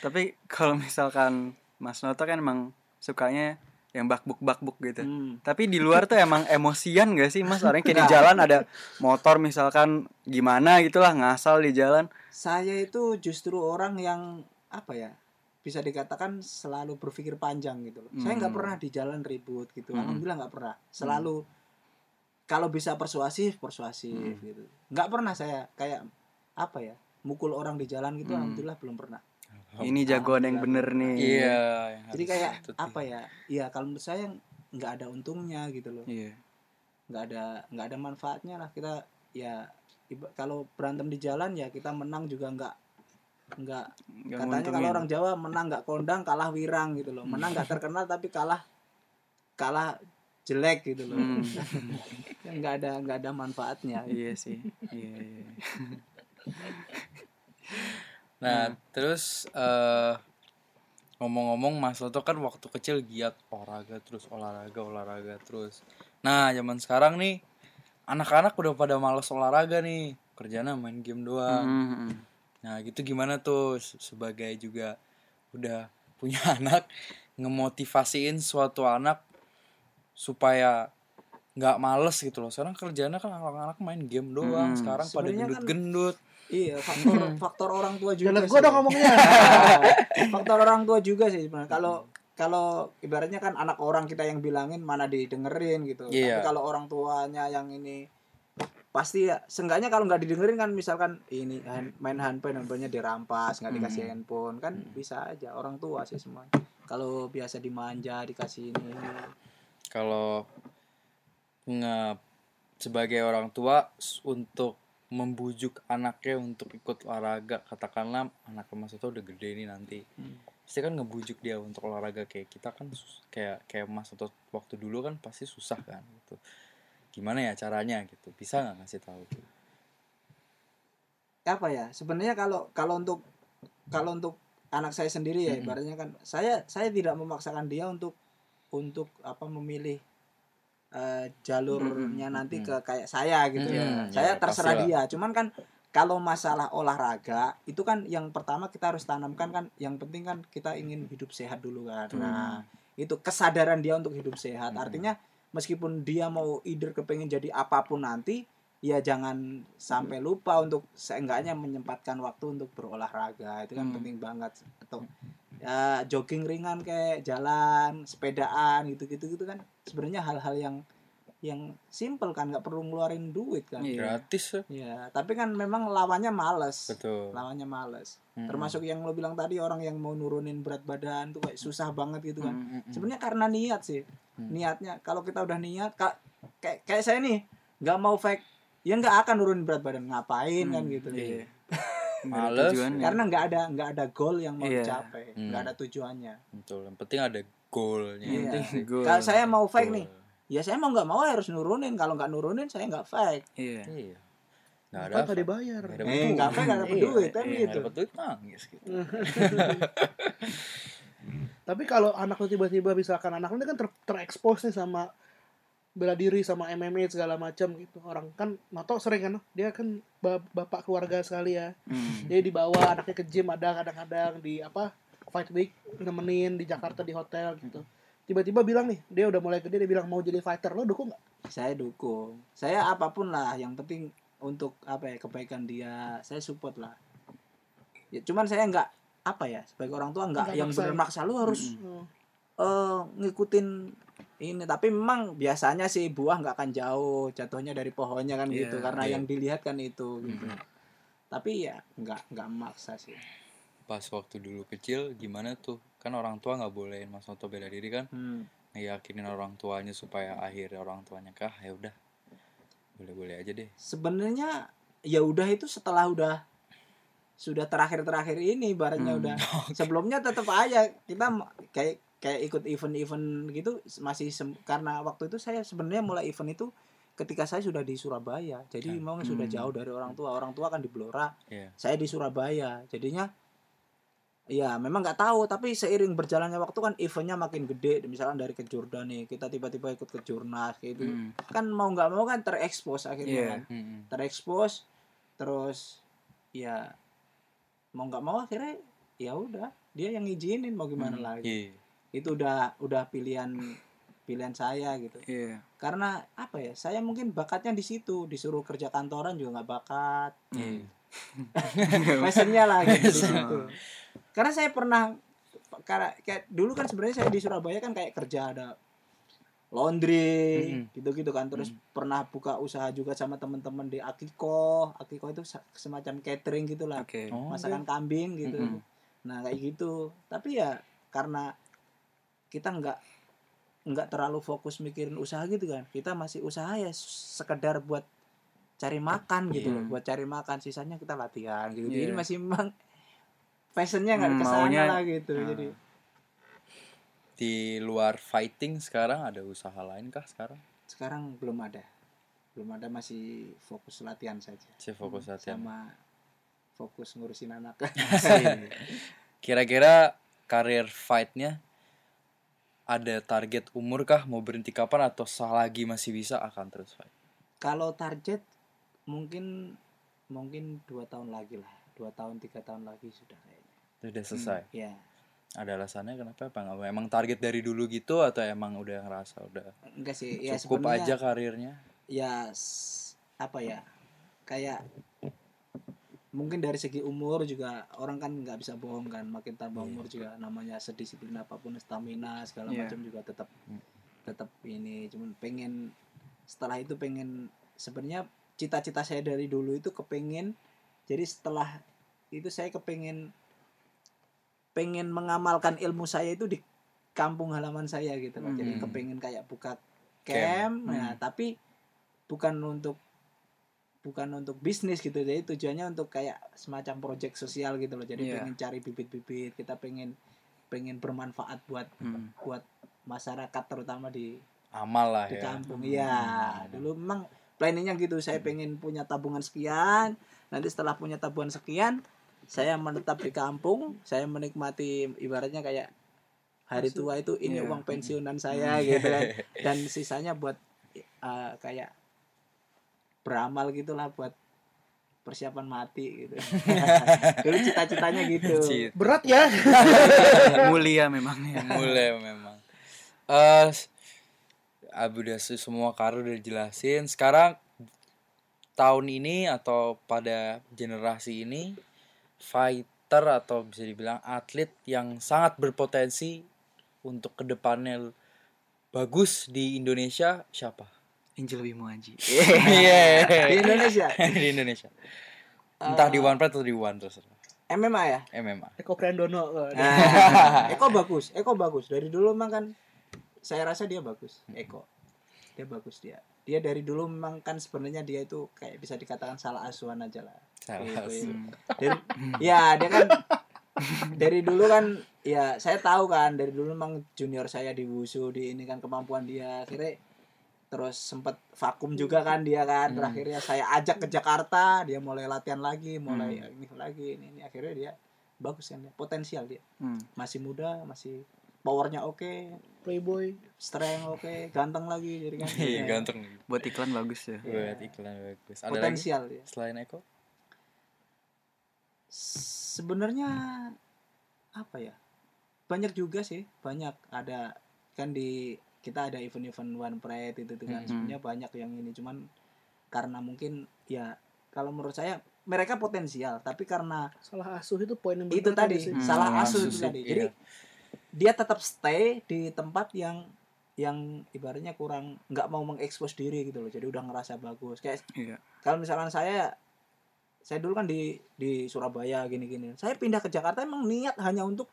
Tapi kalau misalkan Mas Noto kan emang sukanya yang bakbuk bakbuk gitu. Hmm. Tapi di luar tuh emang emosian gak sih Mas? Orang kayak di jalan ada motor misalkan gimana gitulah ngasal di jalan. saya itu justru orang yang apa ya bisa dikatakan selalu berpikir panjang gitu loh. Saya nggak Hmm. pernah di jalan ribut gitu. Hmm. Alhamdulillah nggak pernah. Selalu kalau bisa persuasif, persuasif Hmm. gitu. Nggak pernah saya kayak apa ya mukul orang di jalan gitu. Hmm. Alhamdulillah belum pernah. Ini jagoan yang bener nih. Iya. yang Jadi kayak apa ya? Iya kalau menurut saya yang nggak ada untungnya gitu loh Iya. nggak ada nggak ada manfaatnya lah kita ya kalau berantem di jalan ya kita menang juga nggak nggak Nggak katanya kalau orang Jawa menang nggak kondang kalah wirang gitu loh menang nggak terkenal tapi kalah kalah jelek gitu loh Hmm. Nggak ada nggak ada manfaatnya Iya sih. Iya, iya. Nah, terus eh ngomong-ngomong Mas Loto kan waktu kecil giat olahraga terus olahraga olahraga terus. Nah, zaman sekarang nih anak-anak udah pada males olahraga nih, kerjanya main game doang. Hmm. Nah, gitu gimana tuh se- sebagai juga udah punya anak ngemotivasiin suatu anak supaya nggak males gitu loh. Sekarang kerjanya kan anak-anak main game doang. Hmm. Sekarang pada Sebenarnya kan- gendut-gendut. iya faktor faktor orang tua juga sih. gue dong ngomongnya. faktor orang tua juga sih sebenarnya kalau kalau ibaratnya kan anak orang kita yang bilangin mana didengerin gitu Iya. tapi kalau orang tuanya yang ini pasti ya seenggaknya kalau nggak didengerin kan misalkan ini hand- main handphone handphonenya dirampas nggak dikasih Hmm. handphone kan bisa aja orang tua sih semua. Kalau biasa dimanja dikasih ini kalau nge sebagai orang tua untuk membujuk anaknya untuk ikut olahraga katakanlah anak Mas itu udah gede nih nanti. Hmm. pasti kan ngebujuk dia untuk olahraga kayak kita kan kayak kayak Mas atau waktu dulu kan pasti susah kan gitu gimana ya caranya gitu. Bisa nggak ngasih tahu apa ya? Sebenarnya kalau kalau untuk kalau untuk anak saya sendiri ya Mm-mm. ibaratnya kan saya saya tidak memaksakan dia untuk untuk apa memilih eh, jalurnya nanti Mm. ke kayak saya gitu. Ya Mm, saya ya, terserah dia. Cuman kan kalau masalah olahraga itu kan yang pertama kita harus tanamkan kan yang penting kan kita ingin hidup sehat dulu kan. Nah itu kesadaran dia untuk hidup sehat. Mm. artinya meskipun dia mau either kepengen jadi apa pun nanti ya jangan sampai lupa untuk seenggaknya menyempatkan waktu untuk berolahraga. Itu kan Hmm. penting banget. Atau ya jogging ringan kayak jalan sepedaan gitu gitu gitu kan sebenarnya hal-hal yang yang simple kan nggak perlu ngeluarin duit kan Iya. gratis ya ya tapi kan memang lawannya males betul lawannya males Mm-mm. termasuk yang lo bilang tadi orang yang mau nurunin berat badan tuh kayak susah banget gitu kan Hmm. Mm-mm. sebenarnya karena niat sih Hmm. niatnya kalau kita udah niat kayak kayak saya nih nggak mau fake ya nggak akan nurunin berat badan ngapain kan Hmm, gitu Iya. Nggak ada Males. karena nggak ada nggak ada goal yang mau Iya. dicapai Hmm. nggak ada tujuannya betul yang penting ada goalnya Iya. Penting goal. kalau saya mau fake Betul. nih ya saya mau nggak mau harus nurunin kalau nggak nurunin saya nggak fake Iya. iya nggak ada nggak dibayar. nggak ada eh nggak fake nggak dapet Iya, duit kan iya, gitu dapet duit nangis gitu Tapi kalau anak lu tiba-tiba misalkan anak lu ini kan ter terekspos nih sama bela diri sama MMA segala macam gitu. Orang kan Nato sering kan dia kan ba- bapak keluarga sekali ya. Hmm. Jadi dibawa anaknya ke gym ada kadang-kadang di apa fight week nemenin di Jakarta di hotel gitu. Tiba-tiba bilang nih dia udah mulai gede dia bilang mau jadi fighter lo dukung nggak? saya dukung saya apa pun lah yang penting untuk apa ya kebaikan dia saya support lah ya cuman saya nggak apa ya sebagai orang tua nggak yang maksa lu harus Hmm. eh, ngikutin ini tapi memang biasanya sih buah nggak akan jauh jatuhnya dari pohonnya kan Iya, gitu karena iya. yang dilihat kan itu gitu Mm-mm. tapi ya nggak nggak maksa sih pas waktu dulu kecil gimana tuh kan orang tua nggak bolehin Mas Noto bela diri kan hmm. ngeyakinin orang tuanya supaya akhirnya orang tuanya kah ya udah boleh boleh aja deh sebenarnya ya udah itu setelah udah sudah terakhir-terakhir ini barangnya Hmm. udah sebelumnya tetap aja kita kayak kayak ikut event-event gitu masih karena waktu itu saya sebenarnya mulai event itu ketika saya sudah di Surabaya jadi Hmm. memang sudah Hmm. jauh dari orang tua orang tua kan di Blora Iya. saya di Surabaya jadinya ya memang nggak tahu tapi seiring berjalannya waktu kan eventnya makin gede misalkan dari kejurda nih kita tiba-tiba ikut ke jurnas kayak gitu Hmm. kan mau nggak mau kan terekspos akhirnya Iya. kan Mm-mm. terekspos terus ya mau nggak mau akhirnya ya udah dia yang ngizinin mau gimana Hmm, lagi Iya. itu udah udah pilihan pilihan saya gitu Iya. karena apa ya saya mungkin bakatnya di situ disuruh kerja kantoran juga nggak bakat Iya. passionnya lah gitu situ karena saya pernah karena kayak dulu kan sebenarnya saya di Surabaya kan kayak kerja ada laundry Mm-mm. gitu-gitu kan. Terus pernah buka usaha juga sama teman-teman di Akiko Akiko itu semacam catering gitulah. Oke. Oh, masakan kambing gitu. Mm-mm. nah kayak gitu. Tapi ya karena kita nggak nggak terlalu fokus mikirin usaha gitu kan. Kita masih usaha ya sekedar buat cari makan gitu Iya. loh buat cari makan sisanya kita latihan gitu Iya. jadi masih memang passionnya nggak Hmm, ke sana maunya- lah gitu Ah. jadi Di luar fighting sekarang ada usaha lain kah sekarang? sekarang belum ada belum ada masih fokus latihan saja Si fokus latihan. sama fokus ngurusin anak Kira-kira karir fightnya ada target umur kah mau berhenti kapan atau selagi masih bisa akan terus fight? kalau target mungkin mungkin dua tahun lagi lah dua tahun tiga tahun lagi sudah kayaknya Sudah selesai. ya Ada alasannya kenapa? Apa nggak- emang target dari dulu gitu atau emang udah ngerasa udah enggak sih ya cukup aja karirnya? ya apa ya kayak mungkin dari segi umur juga orang kan nggak bisa bohong kan makin tambah umur juga namanya sedisiplin apa pun stamina segala Iya. macam juga tetap Hmm. tetap ini cuman pengen setelah itu pengen sebenarnya cita-cita saya dari dulu itu kepengen jadi setelah itu saya kepengen pengen mengamalkan ilmu saya itu di kampung halaman saya gitu loh jadi Hmm. kepengen kayak buka Camp. camp nah tapi bukan untuk bukan untuk bisnis gitu jadi tujuannya untuk kayak semacam project sosial gitu loh jadi Iya. pengen cari bibit-bibit kita pengen pengen bermanfaat buat Hmm. buat masyarakat terutama di Amal lah di ya. kampung iya dulu memang planningnya gitu. Saya pengen punya tabungan sekian nanti setelah punya tabungan sekian saya menetap di kampung saya menikmati ibaratnya kayak hari tua itu ini Iya. uang pensiunan saya gitu kan. Dan sisanya buat eh, kayak beramal gitulah buat persiapan mati gitu. Dulu cita-citanya gitu. Cita. Berat ya. mulia memang ya. Mulai memang. Eh Abu udah se- semua karir udah jelasin sekarang tahun ini atau pada generasi ini fighter atau bisa dibilang atlet yang sangat berpotensi untuk ke depannya bagus di Indonesia siapa? Angel Wimuaji Iya. Di Indonesia? Di Indonesia. Entah di One Pride atau di One terserah MMA ya? MMA Eko Priandono. Nah, Eko bagus, Eko bagus. Dari dulu memang kan saya rasa dia bagus, Eko. Dia bagus dia. Dia dari dulu memang kan sebenarnya dia itu kayak bisa dikatakan salah asuhan aja lah. Salah Gitu. Dari, ya dia kan dari dulu kan ya saya tahu kan dari dulu memang junior saya di wusu di ini kan kemampuan dia akhirnya terus sempat vakum juga kan dia kan terakhirnya saya ajak ke Jakarta dia mulai latihan lagi mulai ini lagi ini, ini akhirnya dia bagus kan dia potensial dia Hmm. masih muda masih powernya oke Playboy. strength oke ganteng lagi jadi kan. Iya ya, ganteng. Buat iklan bagus ya. Buat iklan bagus. Ada lagi? Potensial dia selain Eko? Sebenarnya apa ya? Banyak juga sih banyak. Ada kan di kita ada event-event one pride itu tuh kan. Mhm. sebenarnya banyak yang ini. Cuman karena mungkin ya kalau menurut saya mereka potensial. Tapi karena Salah asuh itu poin yang itu tadi sih. Hmm, salah asuh asuh itu sih, tadi. Iya. Dia tetap stay di tempat yang yang ibaratnya kurang nggak mau mengekspos diri gitu loh. Jadi udah ngerasa bagus. Kayak iya. kalau misalkan saya saya dulu kan di di Surabaya gini-gini. Saya pindah ke Jakarta emang niat hanya untuk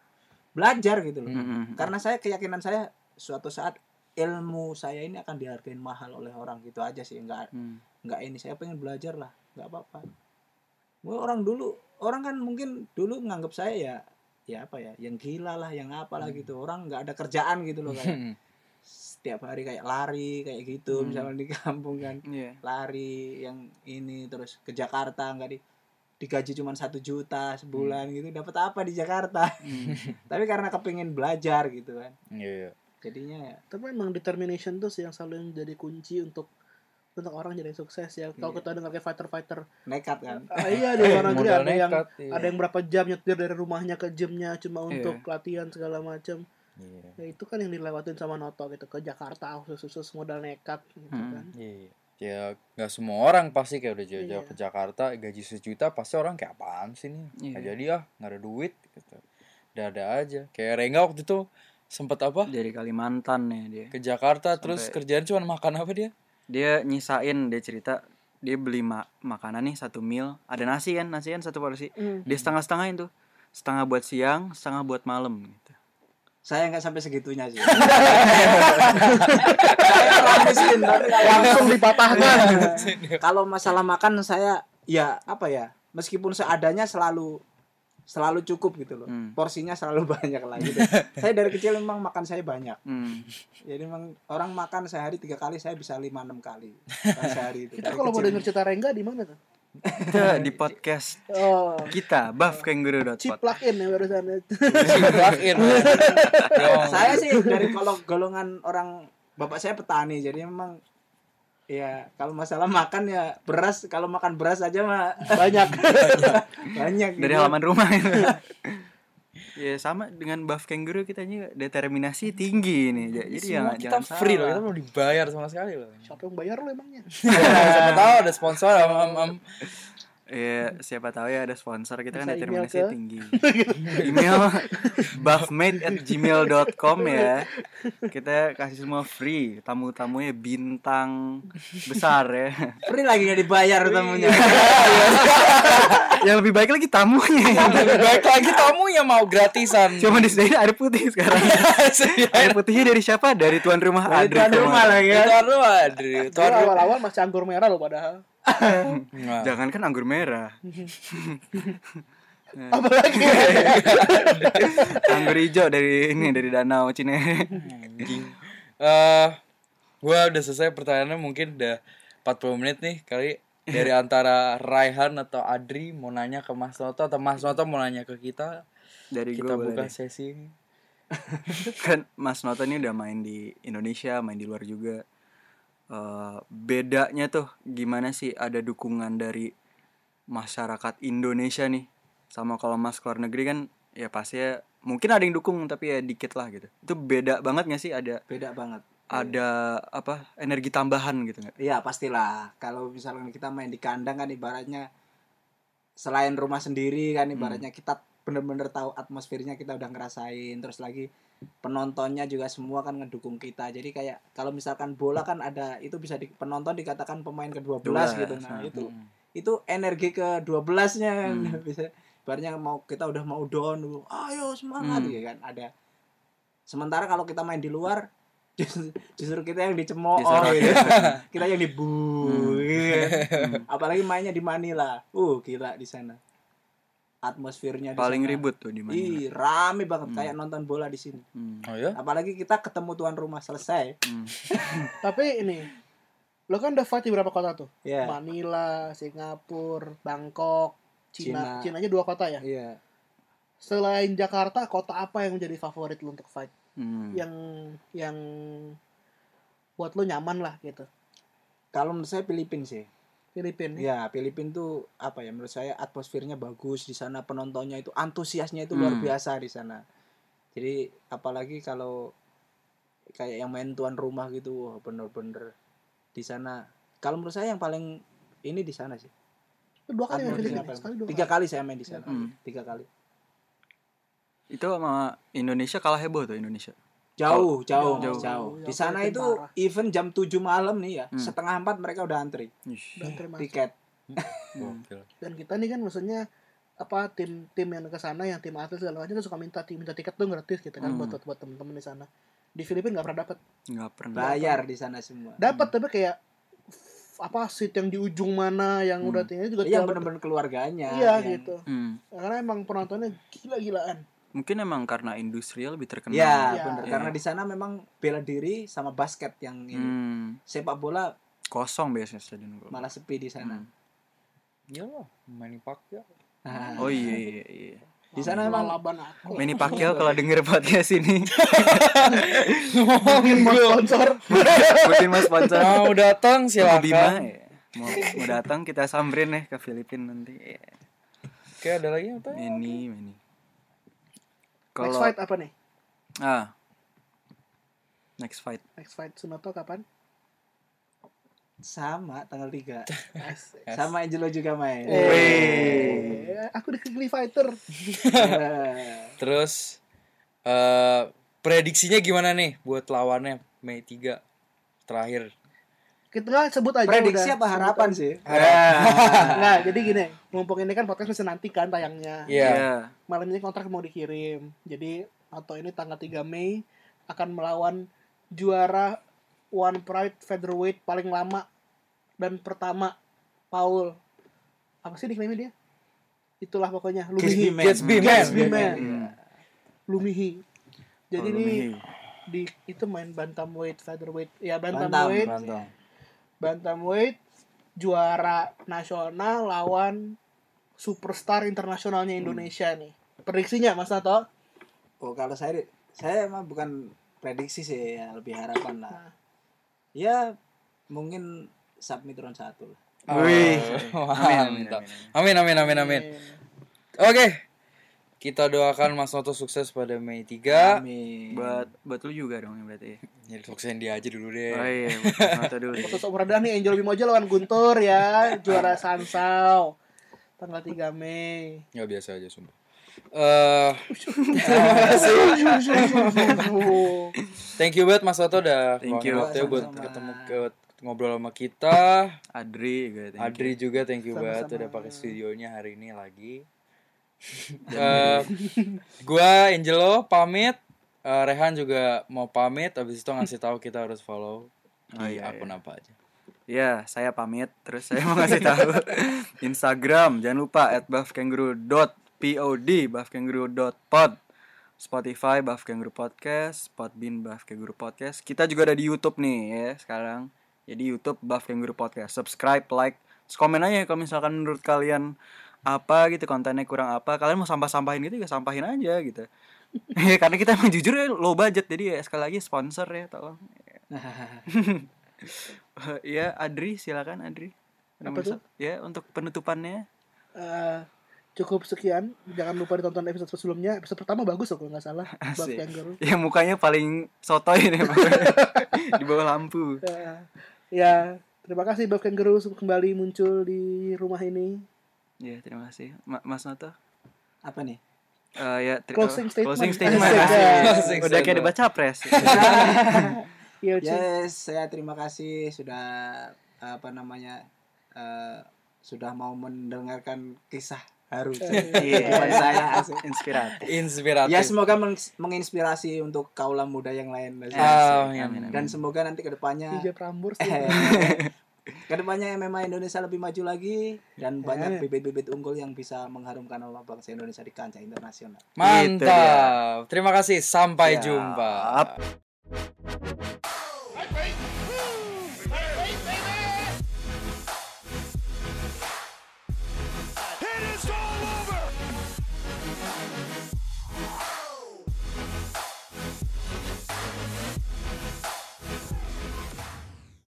belajar gitu loh. Hmm. Hmm. karena saya keyakinan saya suatu saat ilmu saya ini akan dihargain mahal oleh orang gitu aja sih. Nggak Hmm. nggak ini. Saya pengen belajar lah. Nggak apa-apa. Orang dulu orang kan mungkin dulu nganggap saya ya ya apa ya yang gila lah yang apalah gitu. Orang nggak ada kerjaan gitu loh kayak setiap hari kayak lari kayak gitu Hmm. misalnya di kampung kan. Iya. Lari yang ini terus ke Jakarta nggak di digaji cuma satu juta sebulan gitu. Dapat apa di Jakarta? Hmm. tapi karena kepingin belajar gitu kan. Iya. jadinya ya. Tapi memang determination tuh sih yang selalu yang jadi kunci untuk untuk orang jadi sukses ya. Kalau Iya. kita dengar kayak fighter-fighter, nekat kan ah, iya di luar negeri ada yang nekat, iya. ada yang berapa jam nyetir dari rumahnya ke gymnya cuma Iya. untuk latihan segala macam. Iya. Ya itu kan yang dilewatin sama Noto gitu ke Jakarta khusus-khusus modal nekat gitu Hmm. kan. Iya. Ya nggak semua orang pasti kayak udah jauh-jauh Iya. ke Jakarta gaji sejuta pasti orang kayak apaan sih nih nggak Iya. jadi ah nggak ada duit gitu udah ada aja kayak Rengga waktu itu sempet apa dari Kalimantan ya dia ke Jakarta terus Sampai- kerjaan cuma makan apa dia dia nyisain dia cerita dia beli ma- makanan nih satu meal. Ada nasi kan? Nasi kan satu porsi. Hmm. dia setengah setengah itu setengah buat siang setengah buat malam gitu. Saya nggak sampai segitunya sih. Langsung dipatahkan. kalau masalah makan saya ya apa ya? Meskipun seadanya selalu selalu cukup gitu loh Hmm. porsinya selalu banyak lah gitu saya dari kecil memang makan saya banyak Hmm. jadi memang orang makan sehari tiga kali saya bisa lima enam kali sehari itu Kita kalau mau denger cerita Rengga di mana tuh? Kita di podcast Oh, kita buffkangaroo.pod. ciplak in ya barusan. Plug-in. Dong. saya sih dari kalau golongan orang bapak saya petani jadi memang ya kalau masalah makan ya beras kalau makan beras aja mah Banyak. banyak dari gitu. halaman rumah ya sama dengan buff kangaroo kita juga determinasi tinggi nih Ja- jadi Semua ya kita jangan free loh, salah. kita belum dibayar sama sekali loh. Siapa yang bayar lo emangnya? Siapa tahu ada sponsor am, am, am. Iya, siapa tahu ya ada sponsor kita kan Bisa email determinasi ke- tinggi. Email buffmate at gmail.com ya. Kita kasih semua free. Tamu-tamunya bintang besar ya. free lagi nggak dibayar tamunya Yang lebih baik lagi tamunya. Lebih baik lagi tamu yang mau gratisan. Cuma disediain air putih sekarang. air putihnya dari siapa? Dari tuan rumah Dari Adri. tuan rumah lah ya Tuan rumah, Adri. Tuan rumah. awal-awal masih anggur merah lo padahal. Jangan kan anggur merah. Apalagi anggur hijau dari ini dari danau Cine. Anjing. Eh, gua udah selesai pertanyaannya mungkin udah 40 menit nih kali dari antara Raihan atau Adri mau nanya ke Mas Noto atau Mas Noto mau nanya ke kita. Dari Kita gua buka sesi ini. kan Mas Noto ini udah main di Indonesia, main di luar juga. Eh, bedanya tuh gimana sih? Ada dukungan dari masyarakat Indonesia nih. Sama kalau Mas keluar negeri kan ya pasti ya mungkin ada yang dukung tapi ya dikit lah gitu. Itu beda banget gak sih? Ada beda banget. ada apa energi tambahan gitu nggak? Iya pastilah. Kalau misalnya kita main di kandang kan ibaratnya selain rumah sendiri kan ibaratnya kita bener-bener tahu atmosfernya kita udah ngerasain terus lagi penontonnya juga semua kan ngedukung kita jadi kayak kalau misalkan bola kan ada itu bisa di, penonton dikatakan pemain ke-12 gitu nah Hmm. itu itu energi ke-12 nya kan bisa ibaratnya mau kita udah mau down dulu ayo semangat Hmm. ya kan ada sementara kalau kita main di luar justru, justru kita yang dicemooh gitu. kita yang dibu Hmm. gitu kan. apalagi mainnya di Manila uh gila di sana atmosfernya di Paling sana. ribut tuh di mana? Ih, rame banget kayak nonton bola di sini. Hmm. Oh ya? Apalagi kita ketemu tuan rumah selesai. Hmm. Tapi ini lo kan udah fight di berapa kota tuh? Ya. Manila, Singapura, Bangkok, Cina. Cina. Cina aja dua kota ya. Iya. Selain Jakarta, kota apa yang menjadi favorit lo untuk fight? Hmm. Yang yang buat lo nyaman lah gitu. Kalau menurut saya Filipina sih. Filipina. Ya, Filipina tuh apa ya menurut saya atmosfernya bagus di sana penontonnya itu antusiasnya itu luar Hmm. biasa di sana. Jadi apalagi kalau kayak yang main tuan rumah gitu, wah bener-bener di sana. Kalau menurut saya yang paling ini di sana sih. Dua kali ya Sekali dua Tiga kali. kali saya main di sana. Hmm. Tiga kali. Itu sama Indonesia kalah heboh tuh Indonesia. Jauh, jauh, Jauh. jauh. Jauh. Di sana itu parah. even jam 7 malam nih ya, Hmm. setengah empat mereka udah antri kasih. tiket. Gokil. Dan kita nih kan maksudnya apa tim tim yang ke sana yang tim atlet segala macam suka minta tim minta tiket tuh gratis gitu kan Hmm. buat buat temen-temen di sana. Di Filipina nggak pernah dapat. nggak pernah. Bayar di sana semua. Dapat tapi kayak apa seat yang di ujung mana yang Hmm. udah tinggal juga Iya terlalu- bener-bener keluarganya. Iya yang- gitu. Hmm. Karena emang penontonnya gila-gilaan. Mungkin emang karena industrial lebih terkenal. Iya, Iya. bener. Iya. Karena di sana memang bela diri sama basket yang ini. Hmm. Sepak bola Kosong biasanya stadion gua. malah sepi di sana. Hmm. Iya lah, main Pacquiao. Nah, Oh iya iya iya. Di sana emang laban aku. Manny Pacquiao kalau denger podcast ini Mungkin mau sponsor. mungkin mas sponsor. Mau datang Mau Bima silakan. ya. Mau, mau datang kita samperin ya ke Filipina nanti. Iya. Oke, ada lagi apa? Manny Manny. Next fight apa nih? ah next fight Next fight Sunoto kapan? sama tanggal 3. Asik. sama Angelo juga main. Eh, aku di Kegli Fighter. Terus eh prediksinya gimana nih buat lawannya Mei 3 terakhir? Kita sebut aja Prediksi udah. apa harapan sih? Nggak, jadi gini, mumpung ini kan podcast masih nanti kan tayangnya. Iya. Iya. Malam ini kontrak mau dikirim. Jadi atau ini tanggal 3 Mei akan melawan juara One Pride featherweight paling lama dan pertama Paul apa sih nickname dia? Itulah pokoknya Lumihi. Gatsby Man. Gatsby Man. Iya. Lumihi. Jadi Oh, ini Lumihi. di itu main bantamweight featherweight ya Bantam, bantamweight bantam. Bantamweight juara nasional lawan superstar internasionalnya Indonesia nih prediksinya Mas Nato Oh kalau saya saya emang bukan prediksi sih ya lebih harapan lah. Nah. Ya mungkin submit round satu lah. Wih. Amin, amin, amin. Amin, amin, amin, amin. Oke. Kita doakan Mas Noto sukses pada Mei 3. Amin. Buat buat lu juga dong berarti. Jadi suksesin dia aja dulu deh. Oh iya, Noto dulu. Foto sok meredah nih Angel Bimoja lawan Guntur ya juara Sansau tanggal 3 Mei Ya biasa aja sumpah. Eh, thank you banget Mas Noto udah Thank you. waktunya buat ketemu ke ngobrol sama kita. Adri juga thank you. Adri juga thank you banget udah pakai studionya hari ini lagi. Eh, gua Angelo pamit. Eh, Rehan juga mau pamit abis itu ngasih tahu kita harus follow Oh, di iya, akun apa aja. Ya, saya pamit. Terus saya mau ngasih tahu Instagram, jangan lupa at buffkangaroo.pod, buffkangaroo.pod. Spotify Buff Kangaroo Podcast, Podbean Buff Kangaroo Podcast. Kita juga ada di YouTube nih ya sekarang. Jadi YouTube Buff Kangaroo Podcast. Subscribe, like, komen aja kalau misalkan menurut kalian apa gitu kontennya kurang apa. Kalian mau sampah-sampahin gitu ya sampahin aja gitu. Ya, Karena kita emang jujur ya low budget jadi ya sekali lagi sponsor ya tolong. ya Adri silakan Adri. Apa tuh? Ya untuk penutupannya. Eh, cukup sekian jangan lupa ditonton episode sebelumnya episode pertama bagus loh kalau nggak salah Asik. Ya mukanya paling sotoy nih di bawah lampu. Ya, ya terima kasih Buff Kangaroo kembali muncul di rumah ini Ya terima kasih Ma- Mas Noto. Apa nih? Eh, ya tri- Closing oh, statement. Closing statement. Udah kayak statement. dibaca pres. Iya. Yes, saya terima kasih sudah apa namanya eh, sudah mau mendengarkan kisah haru kehidupan saya. asik. Inspiratif. Inspiratif. Ya semoga meng- menginspirasi untuk kaula muda yang lain. Amin, Amin, amin. Dan semoga nanti ke depannya Prambors ke depannya MMA Indonesia lebih maju lagi dan banyak Eh. bibit-bibit unggul yang bisa mengharumkan nama bangsa Indonesia di kancah internasional. Mantap. Terima kasih. Sampai Siap. jumpa.